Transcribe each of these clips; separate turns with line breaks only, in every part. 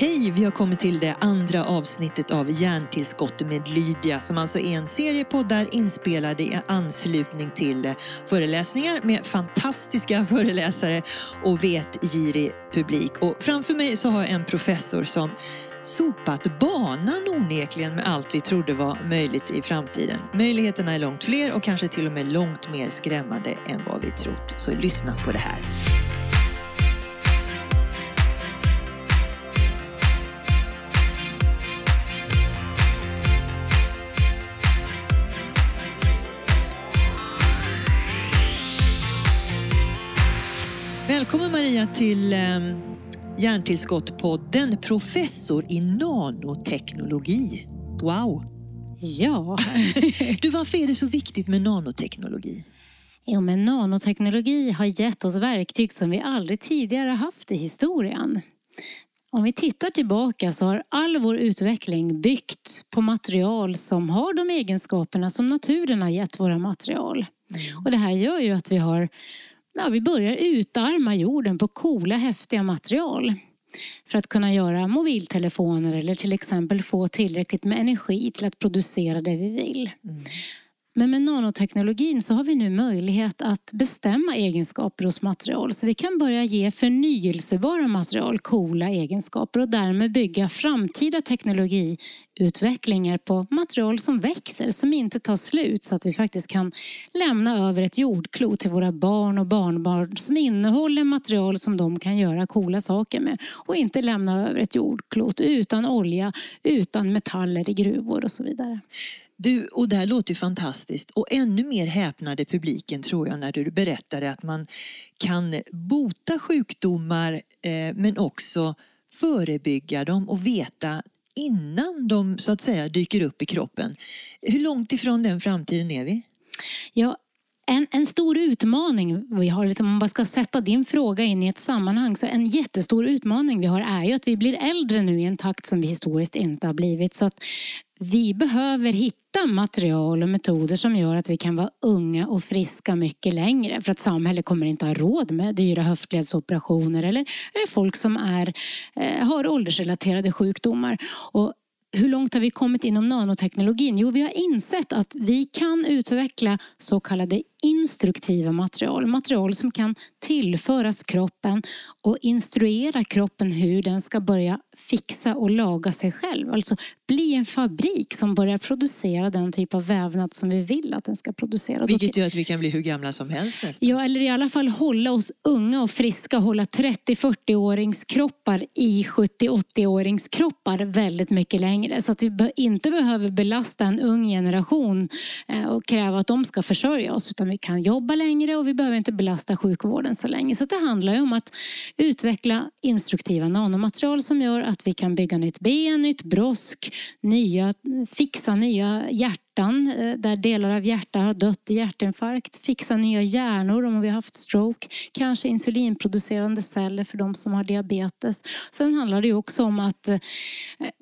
Hej! Vi har kommit till det andra avsnittet av Hjärntillskott med Lydia som alltså är en serie poddar inspelade i anslutning till föreläsningar med fantastiska föreläsare och vetgirig publik. Och framför mig så har jag en professor som sopat banan onekligen med allt vi trodde var möjligt i framtiden. Möjligheterna är långt fler och kanske till och med långt mer skrämmande än vad vi trott. Så lyssna på det här. Maria till eh, Hjärntillskott-podden, professor i nanoteknologi. Wow!
Ja.
du, varför är det så viktigt med nanoteknologi?
Jo, men nanoteknologi har gett oss verktyg som vi aldrig tidigare haft i historien. Om vi tittar tillbaka så har all vår utveckling byggt på material som har de egenskaperna som naturen har gett våra material. Mm. Och det här gör ju att vi har ja, vi börjar utarma jorden på coola, häftiga material. För att kunna göra mobiltelefoner eller till exempel få tillräckligt med energi till att producera det vi vill. Mm. Men med nanoteknologin så har vi nu möjlighet att bestämma egenskaper hos material. Så vi kan börja ge förnyelsebara material coola egenskaper och därmed bygga framtida teknologiutvecklingar på material som växer, som inte tar slut. Så att vi faktiskt kan lämna över ett jordklot till våra barn och barnbarn som innehåller material som de kan göra coola saker med. Och inte lämna över ett jordklot utan olja, utan metaller i gruvor och så vidare.
Du, och det här låter ju fantastiskt och ännu mer häpnade publiken tror jag när du berättade att man kan bota sjukdomar eh, men också förebygga dem och veta innan de så att säga dyker upp i kroppen. Hur långt ifrån den framtiden är vi?
Ja, en, en stor utmaning vi har, liksom, om man ska sätta din fråga in i ett sammanhang, så en jättestor utmaning vi har är ju att vi blir äldre nu i en takt som vi historiskt inte har blivit. Så att vi behöver hitta material och metoder som gör att vi kan vara unga och friska mycket längre. För att samhället kommer inte ha råd med dyra höftledsoperationer eller, eller folk som är, eh, har åldersrelaterade sjukdomar. Och hur långt har vi kommit inom nanoteknologin? Jo, vi har insett att vi kan utveckla så kallade instruktiva material. Material som kan tillföras kroppen och instruera kroppen hur den ska börja fixa och laga sig själv. Alltså bli en fabrik som börjar producera den typ av vävnad som vi vill att den ska producera.
Vilket gör att vi kan bli hur gamla som helst nästan.
Ja, eller i alla fall hålla oss unga och friska. Hålla 30-40-åringskroppar i 70-80-åringskroppar väldigt mycket längre. Så att vi inte behöver belasta en ung generation eh, och kräva att de ska försörja oss. Utan vi kan jobba längre och vi behöver inte belasta sjukvården så länge. Så det handlar ju om att utveckla instruktiva nanomaterial som gör att vi kan bygga nytt ben, nytt brosk, nya, fixa nya hjärtan hjärtan eh, där delar av hjärtat har dött i hjärtinfarkt. Fixa nya hjärnor om vi har haft stroke. Kanske insulinproducerande celler för de som har diabetes. Sen handlar det också om att eh,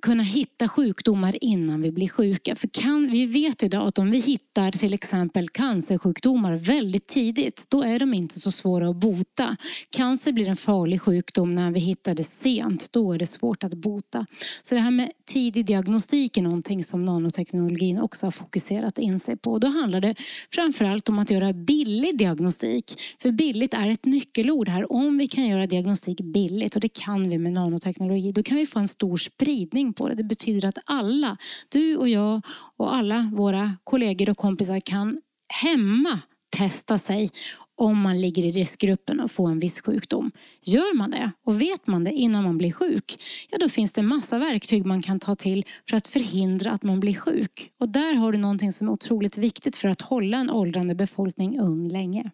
kunna hitta sjukdomar innan vi blir sjuka. För kan, vi vet idag att om vi hittar till exempel cancersjukdomar väldigt tidigt, då är de inte så svåra att bota. Cancer blir en farlig sjukdom när vi hittar det sent. Då är det svårt att bota. Så det här med tidig diagnostik är någonting som nanoteknologin också har fokuserat in sig på. Då handlar det framförallt om att göra billig diagnostik. För billigt är ett nyckelord här. Om vi kan göra diagnostik billigt, och det kan vi med nanoteknologi, då kan vi få en stor spridning på det. Det betyder att alla, du och jag och alla våra kollegor och kompisar kan hemma testa sig om man ligger i riskgruppen och får en viss sjukdom. Gör man det och vet man det innan man blir sjuk, ja då finns det massa verktyg man kan ta till för att förhindra att man blir sjuk. Och där har du någonting som är otroligt viktigt för att hålla en åldrande befolkning ung länge.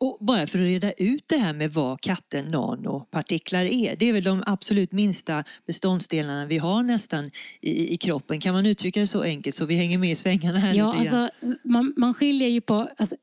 Och bara för att reda ut det här med vad katten nanopartiklar är. Det är väl de absolut minsta beståndsdelarna vi har nästan i, i kroppen. Kan man uttrycka det så enkelt så vi hänger med i svängarna här
ja,
lite grann?
Alltså, man, man skiljer ju på, alltså,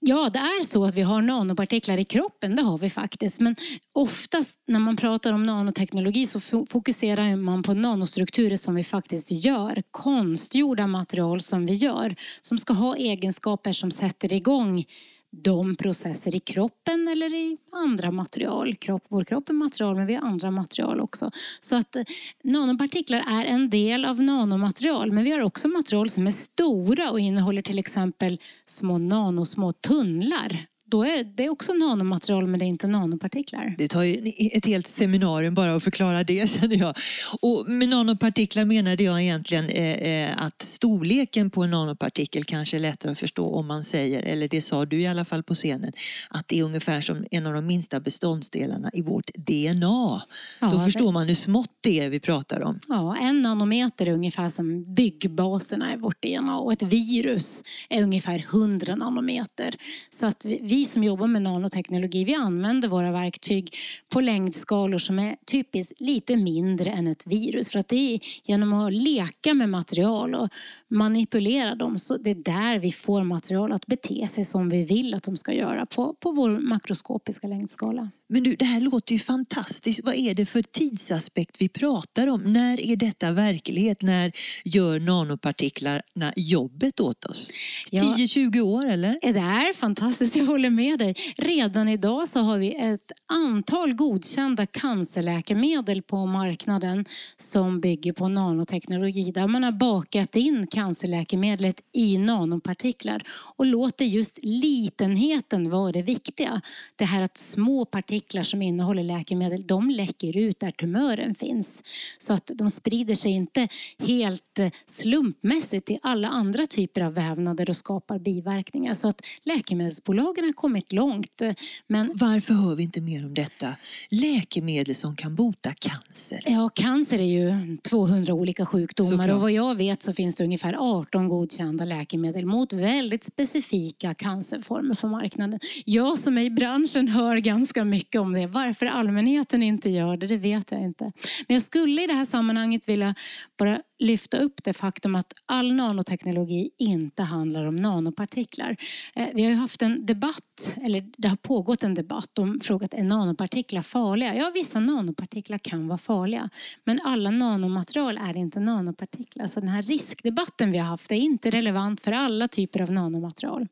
Ja, det är så att vi har nanopartiklar i kroppen, det har vi faktiskt. Men oftast när man pratar om nanoteknologi så fokuserar man på nanostrukturer som vi faktiskt gör. Konstgjorda material som vi gör. Som ska ha egenskaper som sätter igång de processer i kroppen eller i andra material. Kropp, vår kropp är material men vi har andra material också. Så att eh, nanopartiklar är en del av nanomaterial men vi har också material som är stora och innehåller till exempel små nanosmå tunnlar då är det också nanomaterial men det är inte nanopartiklar.
Det tar ju ett helt seminarium bara att förklara det känner jag. Och med nanopartiklar menade jag egentligen eh, eh, att storleken på en nanopartikel kanske är lättare att förstå om man säger, eller det sa du i alla fall på scenen, att det är ungefär som en av de minsta beståndsdelarna i vårt DNA. Ja, Då förstår man hur smått det är vi pratar om.
Ja, en nanometer är ungefär som byggbaserna i vårt DNA och ett virus är ungefär 100 nanometer. Så att vi vi som jobbar med nanoteknologi, vi använder våra verktyg på längdskalor som är typiskt lite mindre än ett virus. För att det är genom att leka med material och manipulera dem, så det är där vi får material att bete sig som vi vill att de ska göra på, på vår makroskopiska längdskala.
Men du, det här låter ju fantastiskt. Vad är det för tidsaspekt vi pratar om? När är detta verklighet? När gör nanopartiklarna jobbet åt oss? 10-20 år eller?
Det är fantastiskt, jag håller med dig. Redan idag så har vi ett antal godkända cancerläkemedel på marknaden som bygger på nanoteknologi. Där man har bakat in cancerläkemedlet i nanopartiklar och låter just litenheten vara det viktiga. Det här att små partiklar som innehåller läkemedel, de läcker ut där tumören finns. Så att de sprider sig inte helt slumpmässigt till alla andra typer av vävnader och skapar biverkningar. Så att läkemedelsbolagen har kommit långt.
Men... Varför hör vi inte mer om detta? Läkemedel som kan bota cancer.
Ja, cancer är ju 200 olika sjukdomar Såklart. och vad jag vet så finns det ungefär ungefär 18 godkända läkemedel mot väldigt specifika cancerformer på marknaden. Jag som är i branschen hör ganska mycket om det. Varför allmänheten inte gör det, det vet jag inte. Men jag skulle i det här sammanhanget vilja bara lyfta upp det faktum att all nanoteknologi inte handlar om nanopartiklar. Eh, vi har ju haft en debatt, eller det har pågått en debatt om frågat är nanopartiklar farliga? Ja, vissa nanopartiklar kan vara farliga, men alla nanomaterial är inte nanopartiklar. Så den här riskdebatten vi har haft är inte relevant för alla typer av nanomaterial.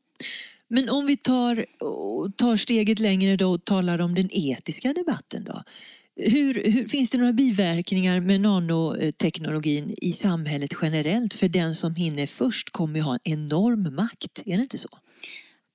Men om vi tar, tar steget längre då och talar om den etiska debatten då. Hur, hur, finns det några biverkningar med nanoteknologin i samhället generellt? För den som hinner först kommer ju ha en enorm makt, är det inte så?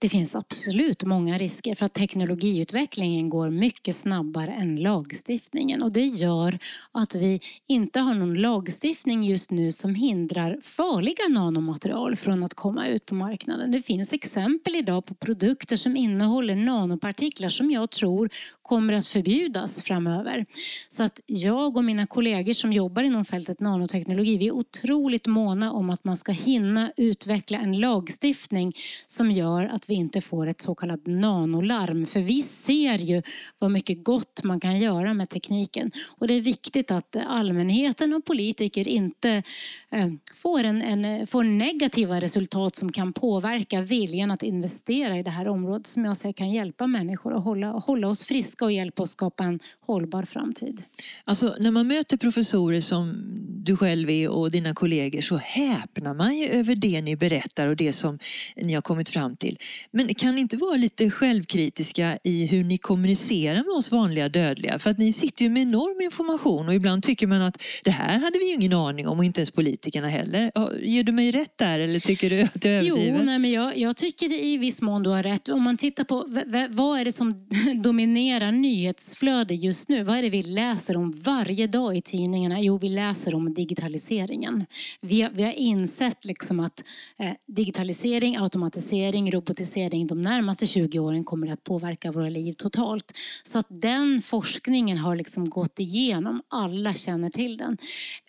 Det finns absolut många risker för att teknologiutvecklingen går mycket snabbare än lagstiftningen och det gör att vi inte har någon lagstiftning just nu som hindrar farliga nanomaterial från att komma ut på marknaden. Det finns exempel idag på produkter som innehåller nanopartiklar som jag tror kommer att förbjudas framöver. Så att jag och mina kollegor som jobbar inom fältet nanoteknologi, vi är otroligt måna om att man ska hinna utveckla en lagstiftning som gör att vi inte får ett så kallat nanolarm. För vi ser ju vad mycket gott man kan göra med tekniken. Och det är viktigt att allmänheten och politiker inte eh, får, en, en, får negativa resultat som kan påverka viljan att investera i det här området som jag ser kan hjälpa människor att hålla, hålla oss friska och hjälpa oss skapa en hållbar framtid.
Alltså när man möter professorer som du själv är och dina kollegor så häpnar man ju över det ni berättar och det som ni har kommit fram till. Men kan ni inte vara lite självkritiska i hur ni kommunicerar med oss vanliga dödliga? För att ni sitter ju med enorm information och ibland tycker man att det här hade vi ju ingen aning om och inte ens politikerna heller. Ger du mig rätt där eller tycker du att jag överdriver?
Jo, nej, men jag, jag tycker i viss mån du har rätt. Om man tittar på vad är det som dominerar nyhetsflöde just nu? Vad är det vi läser om varje dag i tidningarna? Jo, vi läser om digitaliseringen. Vi har, vi har insett liksom att eh, digitalisering, automatisering, robotisering de närmaste 20 åren kommer att påverka våra liv totalt. Så att den forskningen har liksom gått igenom. Alla känner till den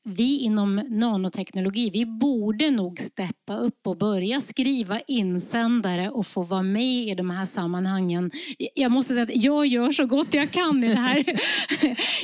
vi inom nanoteknologi, vi borde nog steppa upp och börja skriva insändare och få vara med i de här sammanhangen. Jag måste säga att jag gör så gott jag kan i det här,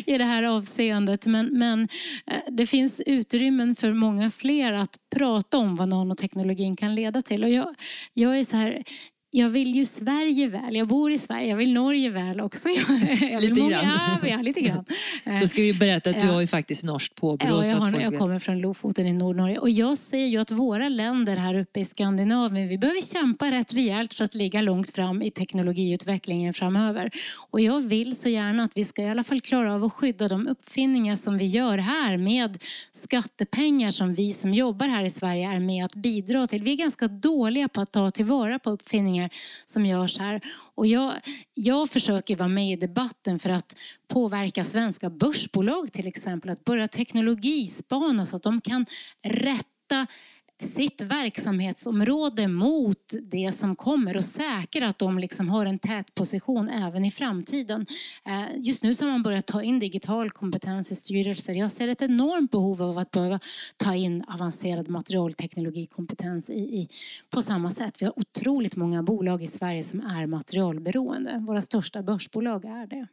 i det här avseendet. Men, men eh, det finns utrymmen för många fler att prata om vad nanoteknologin kan leda till. Och jag, jag är så här, jag vill ju Sverige väl. Jag bor i Sverige. Jag vill Norge väl också. Jag
lite grann.
Ja, lite grann.
Då ska vi berätta att du
Ja.
har ju faktiskt norskt påbrå.
Ja, jag, har, jag kommer från Lofoten i Nordnorge och jag ser ju att våra länder här uppe i Skandinavien, vi behöver kämpa rätt rejält för att ligga långt fram i teknologiutvecklingen framöver. Och jag vill så gärna att vi ska i alla fall klara av att skydda de uppfinningar som vi gör här med skattepengar som vi som jobbar här i Sverige är med att bidra till. Vi är ganska dåliga på att ta tillvara på uppfinningar som görs här. Och jag, jag försöker vara med i debatten för att påverka svenska börsbolag till exempel att börja teknologispana så att de kan rätta sitt verksamhetsområde mot det som kommer och säkra att de liksom har en tät position även i framtiden. Eh, just nu så har man börjat ta in digital kompetens i styrelser. Jag ser ett enormt behov av att behöva ta in avancerad materialteknologikompetens i, i, på samma sätt. Vi har otroligt många bolag i Sverige som är materialberoende. Våra största börsbolag är det.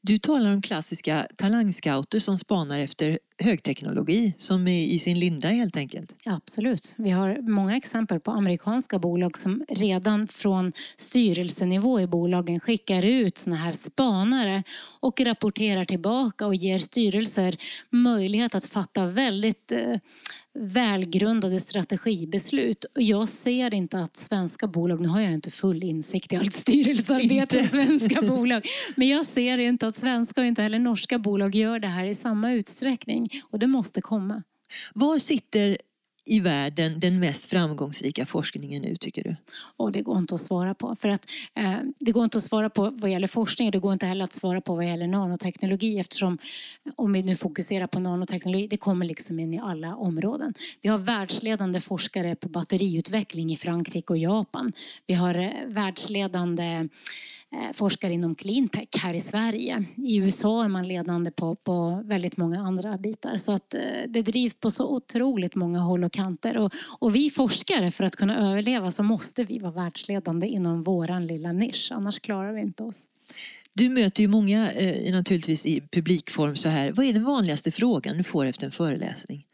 Du talar om klassiska talangscouter som spanar efter högteknologi som är i sin linda helt enkelt.
Ja, absolut. Vi har många exempel på amerikanska bolag som redan från styrelsenivå i bolagen skickar ut såna här spanare och rapporterar tillbaka och ger styrelser möjlighet att fatta väldigt eh, välgrundade strategibeslut. Jag ser inte att svenska bolag, nu har jag inte full insikt i allt styrelsearbete i svenska bolag, men jag ser inte att svenska och inte heller norska bolag gör det här i samma utsträckning och det måste komma.
Var sitter i världen den mest framgångsrika forskningen nu tycker du?
Och det går inte att svara på. För att, eh, det går inte att svara på vad gäller forskning och det går inte heller att svara på vad gäller nanoteknologi eftersom om vi nu fokuserar på nanoteknologi, det kommer liksom in i alla områden. Vi har världsledande forskare på batteriutveckling i Frankrike och Japan. Vi har eh, världsledande eh, forskare inom cleantech här i Sverige. I USA är man ledande på, på väldigt många andra bitar. Så att eh, det drivs på så otroligt många håll och kanter. Och, och vi forskare, för att kunna överleva så måste vi vara världsledande inom våran lilla nisch. Annars klarar vi inte oss.
Du möter ju många eh, naturligtvis i publikform så här. Vad är den vanligaste frågan du får efter en föreläsning?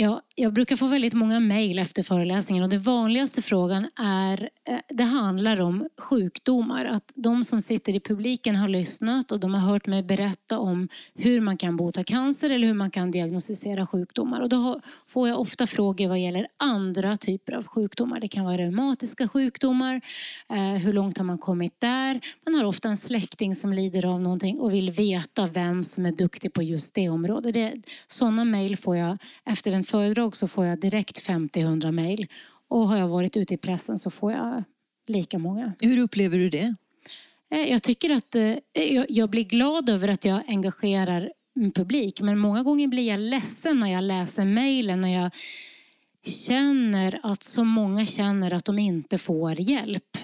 Ja, jag brukar få väldigt många mejl efter föreläsningen och den vanligaste frågan är, Eh, det handlar om sjukdomar. Att de som sitter i publiken har lyssnat och de har hört mig berätta om hur man kan bota cancer eller hur man kan diagnostisera sjukdomar. Och då får jag ofta frågor vad gäller andra typer av sjukdomar. Det kan vara reumatiska sjukdomar, eh, hur långt har man kommit där? Man har ofta en släkting som lider av någonting och vill veta vem som är duktig på just det området. Det, sådana mejl får jag efter en föredrag så får jag direkt 50-100 mejl. Och har jag varit ute i pressen så får jag lika många.
Hur upplever du det?
Eh, Jag tycker att eh, jag- jag blir glad över att jag engagerar en publik. Men många gånger blir jag ledsen när jag läser mejlen. När jag känner att så många känner att de inte får hjälp.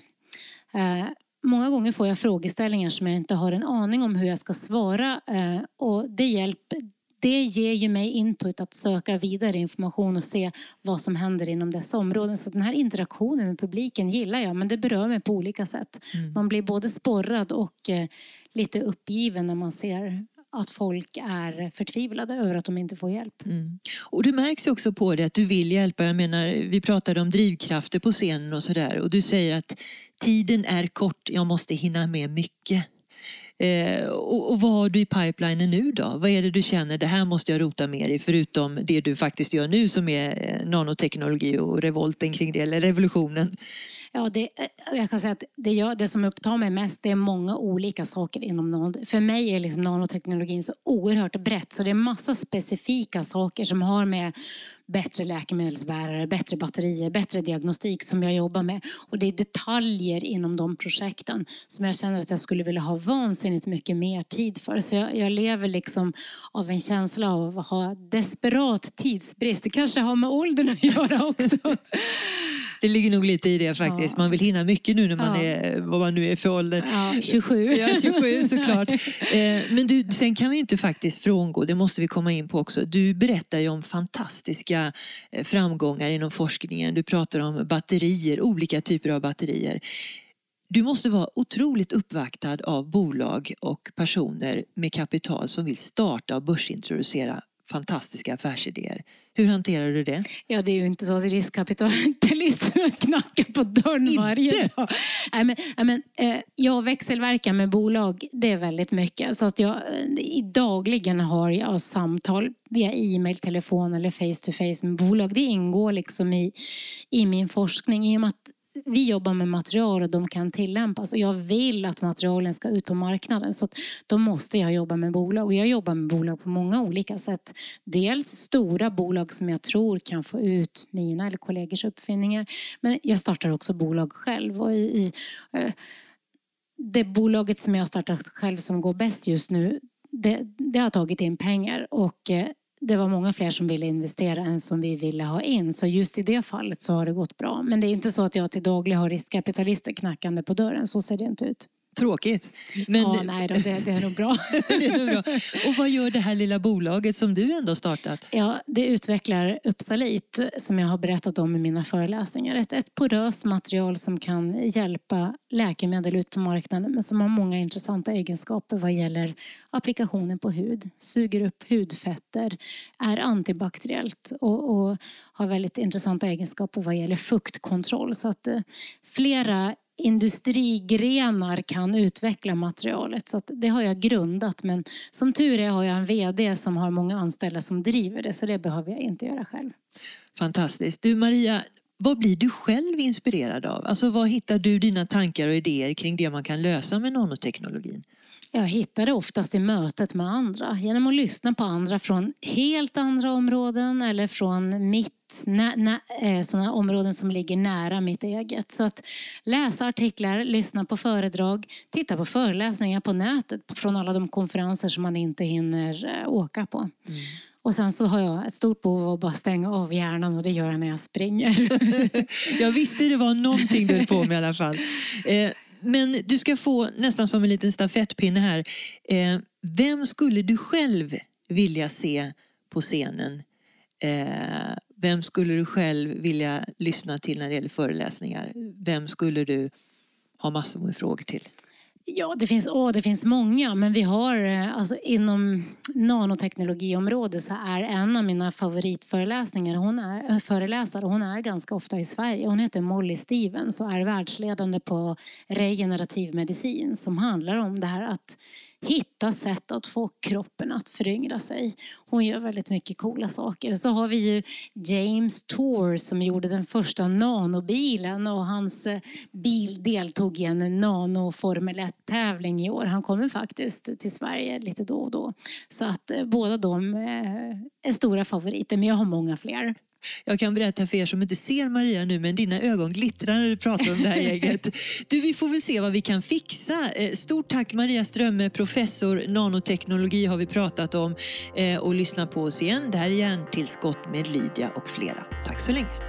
Eh, Många gånger får jag frågeställningar som jag inte har en aning om hur jag ska svara. eh, Och det, hjälper, det ger ju mig input att söka vidare information och se vad som händer inom dessa områden. Så den här interaktionen med publiken gillar jag, men det berör mig på olika sätt. Man blir både sporrad och eh, lite uppgiven när man ser att folk är förtvivlade över att de inte får hjälp.
Mm. Och det märks också på det att du vill hjälpa. Jag menar, vi pratade om drivkrafter på scenen och sådär och du säger att tiden är kort, jag måste hinna med mycket. Eh, och, och vad har du i pipelinen nu då? Vad är det du känner, det här måste jag rota mer i förutom det du faktiskt gör nu som är eh, nanoteknologi och revolten kring det, eller revolutionen?
Ja, det, eh, jag kan säga att det, jag, det som upptar mig mest det är många olika saker inom nano. För mig är liksom nanoteknologin så oerhört brett så det är massa specifika saker som har med bättre läkemedelsbärare, bättre batterier, bättre diagnostik som jag jobbar med. Och det är detaljer inom de projekten som jag känner att jag skulle vilja ha vansinnigt mycket mer tid för. Så jag, jag lever liksom av en känsla av att ha desperat tidsbrist. Det kanske har med åldern att göra också.
Det ligger nog lite i det faktiskt.
Ja.
Man vill hinna mycket nu när man
Ja.
är, vad man nu är för ålder.
Ja, 27.
Ja, 27 såklart. Eh, Men du, sen kan vi inte faktiskt frångå, det måste vi komma in på också. Du berättar ju om fantastiska eh, framgångar inom forskningen. Du pratar om batterier, olika typer av batterier. Du måste vara otroligt uppvaktad av bolag och personer med kapital som vill starta och börsintroducera fantastiska affärsidéer. Hur hanterar du det?
Ja, det är ju inte så att riskkapitalisterna knackar på dörren
Inte?
varje dag. Nej, men, nej, men, eh, jag växelverkar med bolag, det är väldigt mycket. Så att jag, eh, dagligen har jag samtal via e-mail, telefon eller face to face med bolag. Det ingår liksom i, i min forskning. I och med att vi jobbar med material och de kan tillämpas och jag vill att materialen ska ut på marknaden. Så att då måste jag jobba med bolag och jag jobbar med bolag på många olika sätt. Dels stora bolag som jag tror kan få ut mina eller kollegors uppfinningar. Men jag startar också bolag själv och i, i eh, det bolaget som jag startat själv som går bäst just nu det, det har tagit in pengar och eh, det var många fler som ville investera än som vi ville ha in. Så just i det fallet så har det gått bra. Men det är inte så att jag till daglig har riskkapitalister knackande på dörren. Så ser det inte ut.
Tråkigt. Men,
Ja, nej då, det, det är nog bra.
det är nog bra. Och vad gör det här lilla bolaget som du ändå startat?
Ja, det utvecklar Upsalit som jag har berättat om i mina föreläsningar. Ett, ett poröst material som kan hjälpa läkemedel ut på marknaden men som har många intressanta egenskaper vad gäller applikationer på hud. Suger upp hudfetter, är antibakteriellt och, och har väldigt intressanta egenskaper vad gäller fuktkontroll. Så att eh, flera industrigrenar kan utveckla materialet. Så att det har jag grundat men som tur är har jag en VD som har många anställda som driver det så det behöver jag inte göra själv.
Fantastiskt. Du Maria, vad blir du själv inspirerad av? Alltså vad hittar du dina tankar och idéer kring det man kan lösa med nanoteknologin?
Jag hittar det oftast i mötet med andra genom att lyssna på andra från helt andra områden eller från mitt, nä, nä, eh, sådana områden som ligger nära mitt eget. Så att läsa artiklar, lyssna på föredrag, titta på föreläsningar på nätet från alla de konferenser som man inte hinner eh, åka på. Och sen så har jag ett stort behov av att bara stänga av hjärnan och det gör jag när jag springer.
Jag visste det var någonting du höll på med i alla fall. Eh, men du ska få nästan som en liten stafettpinne här. Eh, vem skulle du själv vilja se på scenen? Eh, vem skulle du själv vilja lyssna till när det gäller föreläsningar? Vem skulle du ha massor med frågor till?
Ja, det finns, åh, det finns många, men vi har eh, alltså, inom nanoteknologiområdet så är en av mina favoritföreläsningar, hon är, eh, föreläsare, hon är ganska ofta i Sverige. Hon heter Molly Stevens och är världsledande på regenerativ medicin som handlar om det här att hitta sätt att få kroppen att föryngra sig. Hon gör väldigt mycket coola saker. Så har vi ju James Tour som gjorde den första nanobilen och hans eh, bil deltog i en nanoformel 1-tävling i år. Han kommer faktiskt till Sverige lite då och då. Så att eh, båda de eh, är stora favoriter, men jag har många fler.
Jag kan berätta för er som inte ser Maria nu, men dina ögon glittrar när du pratar om det här gänget. Du, vi får väl se vad vi kan fixa. Eh, Stort tack Maria Strömme, professor nanoteknologi har vi pratat om. Eh, Och lyssna på oss igen. Det här är Hjärntillskott med Lydia och flera. Tack så länge.